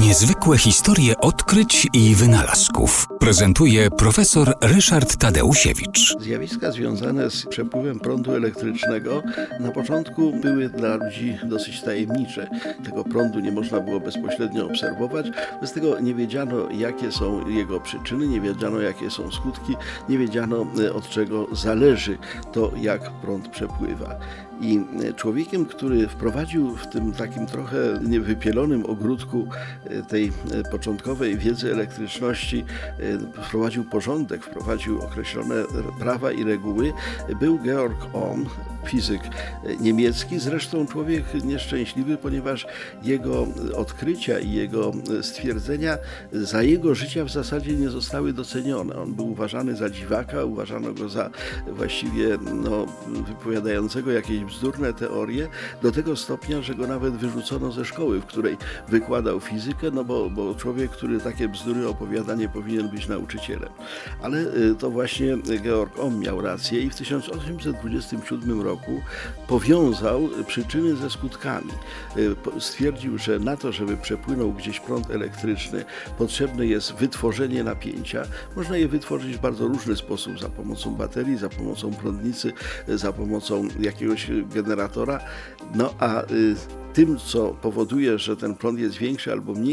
Niezwykłe historie odkryć i wynalazków prezentuje profesor Ryszard Tadeusiewicz. Zjawiska związane z przepływem prądu elektrycznego na początku były dla ludzi dosyć tajemnicze. Tego prądu nie można było bezpośrednio obserwować, bez tego nie wiedziano, jakie są jego przyczyny, nie wiedziano, jakie są skutki, nie wiedziano, e, od czego zależy to, jak prąd przepływa. I e, człowiekiem, który wprowadził w tym takim trochę niewypielonym ogródku tej początkowej wiedzy elektryczności, wprowadził porządek, wprowadził określone prawa i reguły, był Georg Ohm, fizyk niemiecki, zresztą człowiek nieszczęśliwy, ponieważ jego odkrycia i jego stwierdzenia za jego życia w zasadzie nie zostały docenione. On był uważany za dziwaka, uważano go za właściwie no, wypowiadającego jakieś bzdurne teorie, do tego stopnia, że go nawet wyrzucono ze szkoły, w której wykładał fizykę, no bo, bo człowiek, który takie bzdury opowiada, nie powinien być nauczycielem. Ale y, to właśnie Georg Ohm miał rację i w 1827 roku powiązał przyczyny ze skutkami. Y, stwierdził, że na to, żeby przepłynął gdzieś prąd elektryczny, potrzebne jest wytworzenie napięcia. Można je wytworzyć w bardzo różny sposób, za pomocą baterii, za pomocą prądnicy, za pomocą jakiegoś generatora. No a y, tym, co powoduje, że ten prąd jest większy albo mniejszy,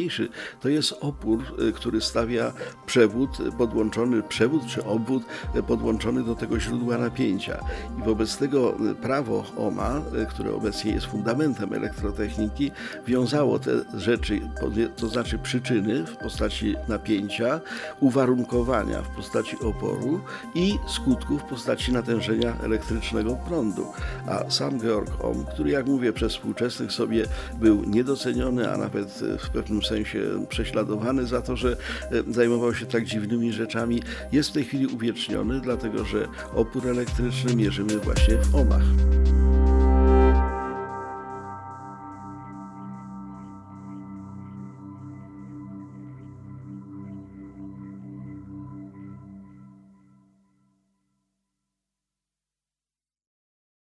to jest opór, y, który stawia przewód podłączony, przewód czy obwód podłączony do tego źródła napięcia. I wobec tego y, prawo OMA, które obecnie jest fundamentem elektrotechniki, wiązało te rzeczy, to znaczy przyczyny w postaci napięcia, uwarunkowania w postaci oporu i skutków w postaci natężenia elektrycznego prądu. A sam Georg Ohm, który jak mówię przez współczesnych sobie był niedoceniony, a nawet e, w pewnym sensie prześladowany za to, że e, zajmował się tak dziwnymi rzeczami, jest w tej chwili uwieczniony, dlatego że opór elektryczny mierzymy właśnie w ohmach.